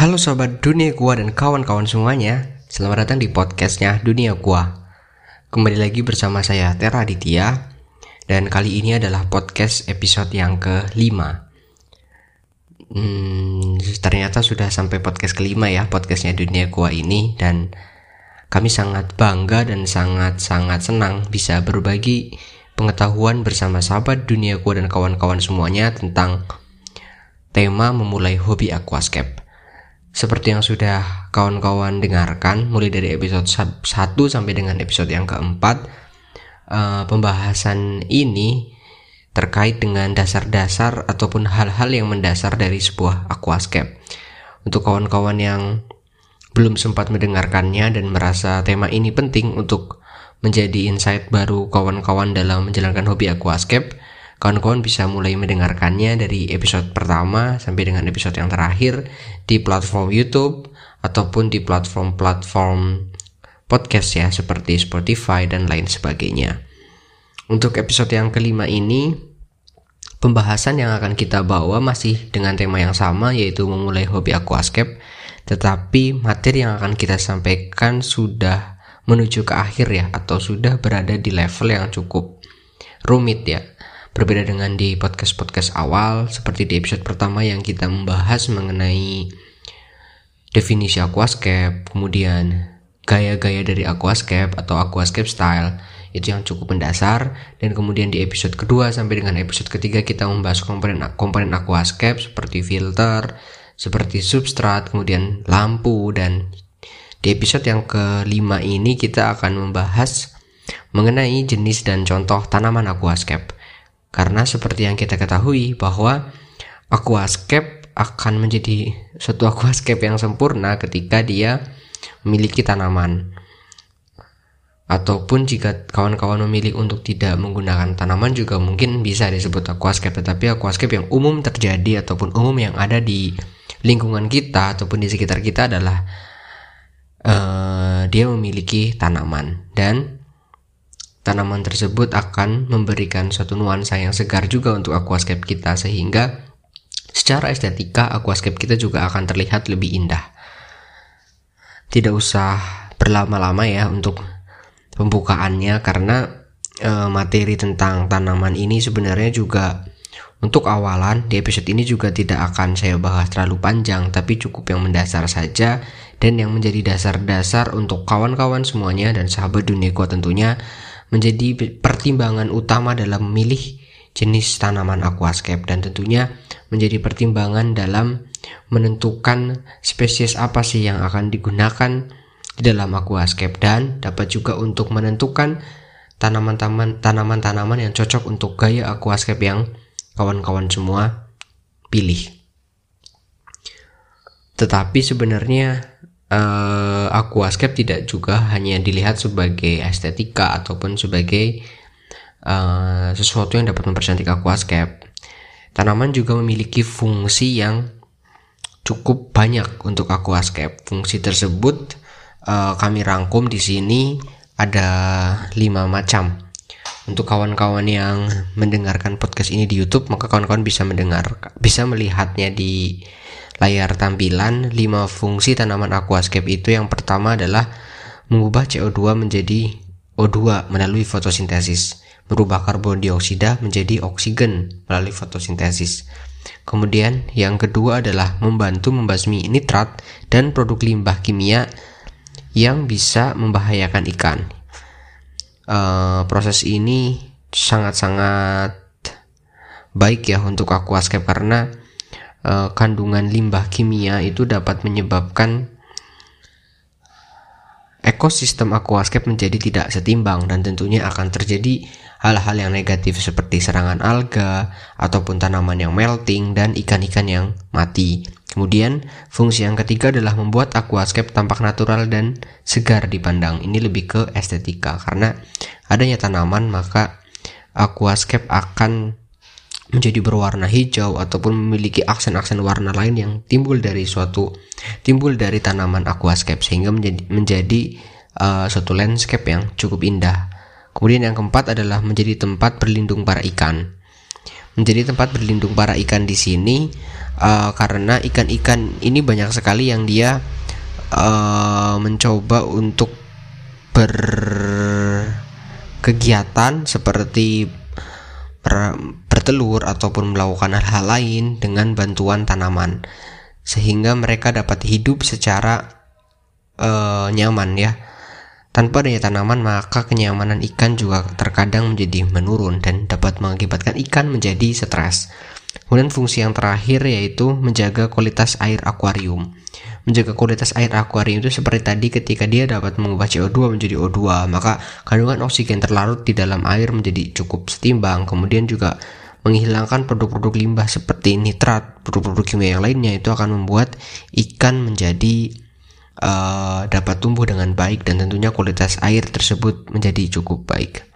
Halo sobat dunia gua dan kawan-kawan semuanya. Selamat datang di podcastnya Dunia Gua. Kembali lagi bersama saya Tera Aditya. Dan kali ini adalah podcast episode yang kelima. Hmm, Ternyata sudah sampai podcast kelima ya Podcastnya Dunia Gua ini. Dan kami sangat bangga dan sangat-sangat senang Bisa berbagi pengetahuan bersama sahabat dunia gua dan kawan-kawan semuanya Tentang tema memulai hobi aquascape seperti yang sudah kawan-kawan dengarkan mulai dari episode 1 sampai dengan episode yang keempat uh, pembahasan ini terkait dengan dasar-dasar ataupun hal-hal yang mendasar dari sebuah aquascape. Untuk kawan-kawan yang belum sempat mendengarkannya dan merasa tema ini penting untuk menjadi insight baru kawan-kawan dalam menjalankan hobi aquascape, Kawan-kawan bisa mulai mendengarkannya dari episode pertama sampai dengan episode yang terakhir di platform YouTube ataupun di platform-platform podcast ya seperti Spotify dan lain sebagainya. Untuk episode yang kelima ini pembahasan yang akan kita bawa masih dengan tema yang sama yaitu memulai hobi aquascape tetapi materi yang akan kita sampaikan sudah menuju ke akhir ya atau sudah berada di level yang cukup rumit ya Berbeda dengan di podcast-podcast awal, seperti di episode pertama yang kita membahas mengenai definisi aquascape, kemudian gaya-gaya dari aquascape atau aquascape style, itu yang cukup mendasar dan kemudian di episode kedua sampai dengan episode ketiga kita membahas komponen komponen aquascape seperti filter, seperti substrat, kemudian lampu dan di episode yang kelima ini kita akan membahas mengenai jenis dan contoh tanaman aquascape. Karena seperti yang kita ketahui bahwa aquascape akan menjadi suatu aquascape yang sempurna ketika dia memiliki tanaman. Ataupun jika kawan-kawan memilih untuk tidak menggunakan tanaman juga mungkin bisa disebut aquascape. Tetapi aquascape yang umum terjadi ataupun umum yang ada di lingkungan kita ataupun di sekitar kita adalah uh, dia memiliki tanaman dan tanaman tersebut akan memberikan suatu nuansa yang segar juga untuk aquascape kita sehingga secara estetika aquascape kita juga akan terlihat lebih indah. Tidak usah berlama-lama ya untuk pembukaannya karena e, materi tentang tanaman ini sebenarnya juga untuk awalan di episode ini juga tidak akan saya bahas terlalu panjang tapi cukup yang mendasar saja dan yang menjadi dasar-dasar untuk kawan-kawan semuanya dan sahabat dunia tentunya menjadi pertimbangan utama dalam memilih jenis tanaman aquascape dan tentunya menjadi pertimbangan dalam menentukan spesies apa sih yang akan digunakan di dalam aquascape dan dapat juga untuk menentukan tanaman-tanaman tanaman-tanaman yang cocok untuk gaya aquascape yang kawan-kawan semua pilih. Tetapi sebenarnya uh, aquascape tidak juga hanya dilihat sebagai estetika ataupun sebagai uh, sesuatu yang dapat mempercantik aquascape. Tanaman juga memiliki fungsi yang cukup banyak untuk aquascape. Fungsi tersebut uh, kami rangkum di sini ada lima macam. Untuk kawan-kawan yang mendengarkan podcast ini di YouTube, maka kawan-kawan bisa mendengar, bisa melihatnya di layar tampilan 5 fungsi tanaman aquascape itu yang pertama adalah mengubah CO2 menjadi O2 melalui fotosintesis, merubah karbon dioksida menjadi oksigen melalui fotosintesis. Kemudian yang kedua adalah membantu membasmi nitrat dan produk limbah kimia yang bisa membahayakan ikan. Uh, proses ini sangat-sangat baik ya untuk aquascape karena uh, kandungan limbah kimia itu dapat menyebabkan ekosistem aquascape menjadi tidak setimbang dan tentunya akan terjadi hal-hal yang negatif seperti serangan alga ataupun tanaman yang melting dan ikan-ikan yang mati. Kemudian, fungsi yang ketiga adalah membuat aquascape tampak natural dan segar dipandang. Ini lebih ke estetika karena adanya tanaman maka aquascape akan menjadi berwarna hijau ataupun memiliki aksen-aksen warna lain yang timbul dari suatu timbul dari tanaman aquascape sehingga menjadi menjadi uh, suatu landscape yang cukup indah. Kemudian yang keempat adalah menjadi tempat berlindung para ikan. Menjadi tempat berlindung para ikan di sini uh, karena ikan-ikan ini banyak sekali yang dia uh, mencoba untuk berkegiatan seperti bertelur ataupun melakukan hal-hal lain dengan bantuan tanaman sehingga mereka dapat hidup secara uh, nyaman ya tanpa adanya tanaman maka kenyamanan ikan juga terkadang menjadi menurun dan dapat mengakibatkan ikan menjadi stres. Kemudian fungsi yang terakhir yaitu menjaga kualitas air akuarium. Menjaga kualitas air akuarium itu seperti tadi ketika dia dapat mengubah CO2 menjadi O2, maka kandungan oksigen terlarut di dalam air menjadi cukup setimbang. Kemudian juga menghilangkan produk-produk limbah seperti nitrat, produk-produk kimia yang lainnya itu akan membuat ikan menjadi uh, dapat tumbuh dengan baik dan tentunya kualitas air tersebut menjadi cukup baik.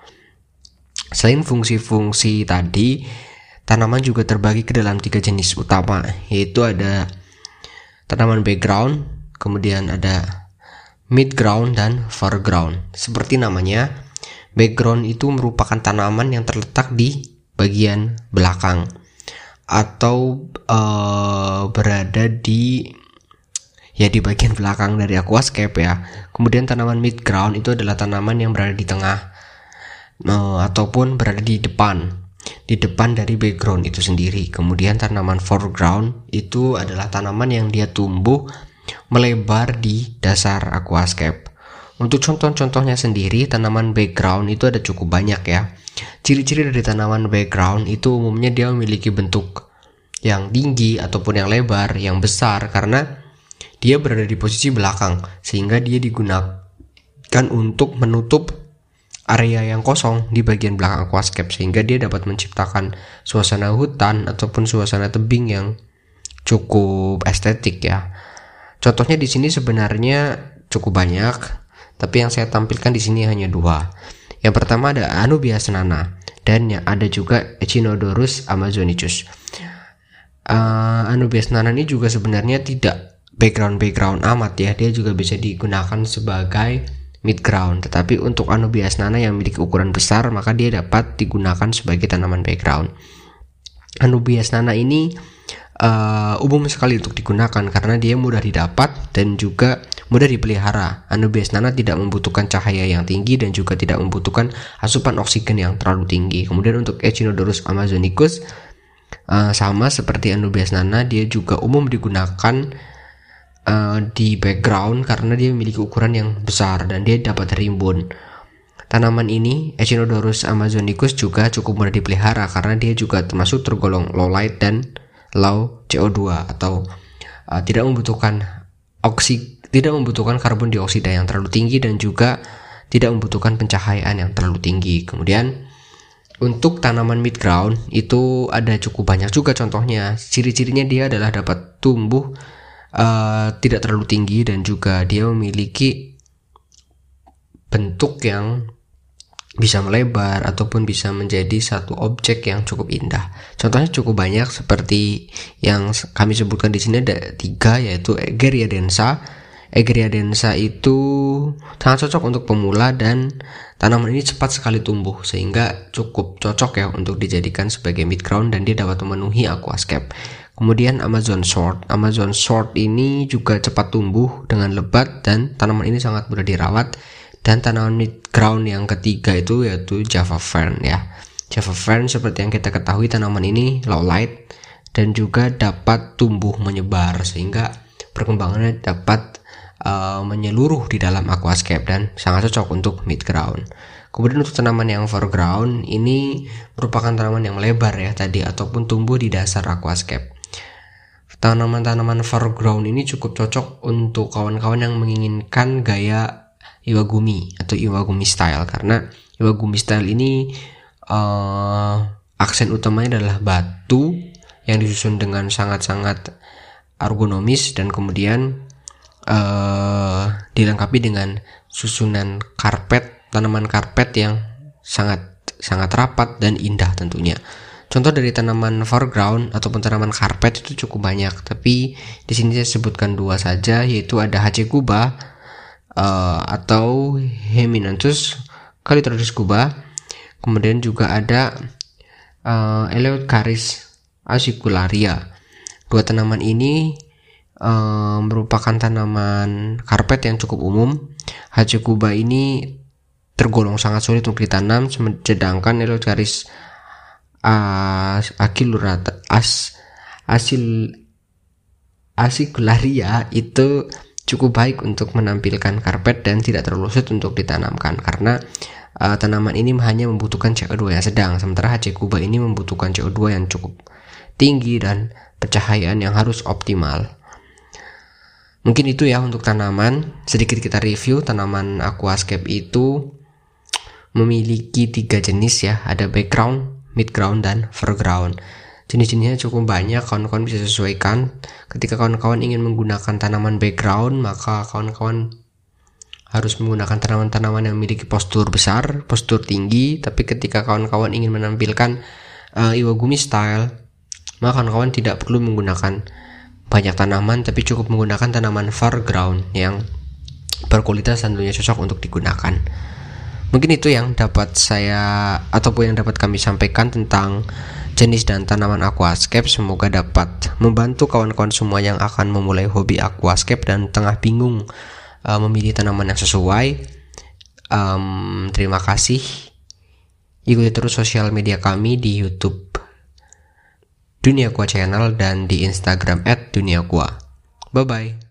Selain fungsi-fungsi tadi, tanaman juga terbagi ke dalam tiga jenis utama, yaitu ada tanaman background, kemudian ada midground dan foreground. Seperti namanya, background itu merupakan tanaman yang terletak di bagian belakang atau uh, berada di ya di bagian belakang dari aquascape ya. Kemudian tanaman mid ground itu adalah tanaman yang berada di tengah uh, ataupun berada di depan di depan dari background itu sendiri. Kemudian tanaman foreground itu adalah tanaman yang dia tumbuh melebar di dasar aquascape. Untuk contoh-contohnya sendiri, tanaman background itu ada cukup banyak ya. Ciri-ciri dari tanaman background itu umumnya dia memiliki bentuk yang tinggi ataupun yang lebar, yang besar karena dia berada di posisi belakang sehingga dia digunakan untuk menutup area yang kosong di bagian belakang aquascape sehingga dia dapat menciptakan suasana hutan ataupun suasana tebing yang cukup estetik ya. Contohnya di sini sebenarnya cukup banyak, tapi yang saya tampilkan di sini hanya dua. Yang pertama ada Anubias nana dan yang ada juga Echinodorus amazonicus. Uh, Anubias nana ini juga sebenarnya tidak background-background amat ya dia juga bisa digunakan sebagai mid ground tetapi untuk Anubias nana yang memiliki ukuran besar maka dia dapat digunakan sebagai tanaman background Anubias nana ini uh, umum sekali untuk digunakan karena dia mudah didapat dan juga mudah dipelihara. Anubias nana tidak membutuhkan cahaya yang tinggi dan juga tidak membutuhkan asupan oksigen yang terlalu tinggi. Kemudian untuk Echinodorus amazonicus uh, sama seperti Anubias nana dia juga umum digunakan uh, di background karena dia memiliki ukuran yang besar dan dia dapat rimbun. Tanaman ini, Echinodorus amazonicus juga cukup mudah dipelihara karena dia juga termasuk tergolong low light dan low CO2 atau uh, tidak membutuhkan oksi tidak membutuhkan karbon dioksida yang terlalu tinggi dan juga tidak membutuhkan pencahayaan yang terlalu tinggi. Kemudian untuk tanaman mid ground itu ada cukup banyak juga contohnya. Ciri-cirinya dia adalah dapat tumbuh uh, tidak terlalu tinggi dan juga dia memiliki bentuk yang bisa melebar ataupun bisa menjadi satu objek yang cukup indah. Contohnya cukup banyak seperti yang kami sebutkan di sini ada tiga yaitu Egeria densa. Egeria densa itu sangat cocok untuk pemula dan tanaman ini cepat sekali tumbuh sehingga cukup cocok ya untuk dijadikan sebagai mid ground dan dia dapat memenuhi aquascape. Kemudian Amazon Sword. Amazon Sword ini juga cepat tumbuh dengan lebat dan tanaman ini sangat mudah dirawat. Dan tanaman mid ground yang ketiga itu yaitu Java Fern ya. Java Fern seperti yang kita ketahui tanaman ini low light dan juga dapat tumbuh menyebar sehingga perkembangannya dapat uh, menyeluruh di dalam aquascape dan sangat cocok untuk mid ground. Kemudian untuk tanaman yang foreground ini merupakan tanaman yang melebar ya tadi ataupun tumbuh di dasar aquascape. Tanaman-tanaman foreground ini cukup cocok untuk kawan-kawan yang menginginkan gaya Iwagumi atau Iwagumi style karena Iwagumi style ini uh, aksen utamanya adalah batu yang disusun dengan sangat-sangat ergonomis dan kemudian uh, dilengkapi dengan susunan karpet tanaman karpet yang sangat sangat rapat dan indah tentunya. Contoh dari tanaman foreground ataupun tanaman karpet itu cukup banyak, tapi di sini saya sebutkan dua saja yaitu ada Hacekuba uh, atau Heminanthus Calitrodus kuba. Kemudian juga ada uh, Eleutcharis acicularia. Dua tanaman ini uh, merupakan tanaman karpet yang cukup umum. Hachikuba ini tergolong sangat sulit untuk ditanam, sedangkan Eleutheris as akilurata as asil asikularia itu cukup baik untuk menampilkan karpet dan tidak terlalu sulit untuk ditanamkan karena uh, tanaman ini hanya membutuhkan CO2 yang sedang sementara Hachikuba ini membutuhkan CO2 yang cukup tinggi dan pencahayaan yang harus optimal. Mungkin itu ya untuk tanaman. Sedikit kita review tanaman aquascape itu memiliki tiga jenis ya. Ada background, midground, dan foreground. Jenis-jenisnya cukup banyak, kawan-kawan bisa sesuaikan. Ketika kawan-kawan ingin menggunakan tanaman background, maka kawan-kawan harus menggunakan tanaman-tanaman yang memiliki postur besar, postur tinggi. Tapi ketika kawan-kawan ingin menampilkan uh, Iwagumi style, maka kawan-kawan tidak perlu menggunakan banyak tanaman tapi cukup menggunakan tanaman foreground yang berkualitas tentunya cocok untuk digunakan. Mungkin itu yang dapat saya ataupun yang dapat kami sampaikan tentang jenis dan tanaman aquascape. Semoga dapat membantu kawan-kawan semua yang akan memulai hobi aquascape dan tengah bingung uh, memilih tanaman yang sesuai. Um, terima kasih. Ikuti terus sosial media kami di YouTube Dunia Gua Channel dan di Instagram @duniagua. Bye bye.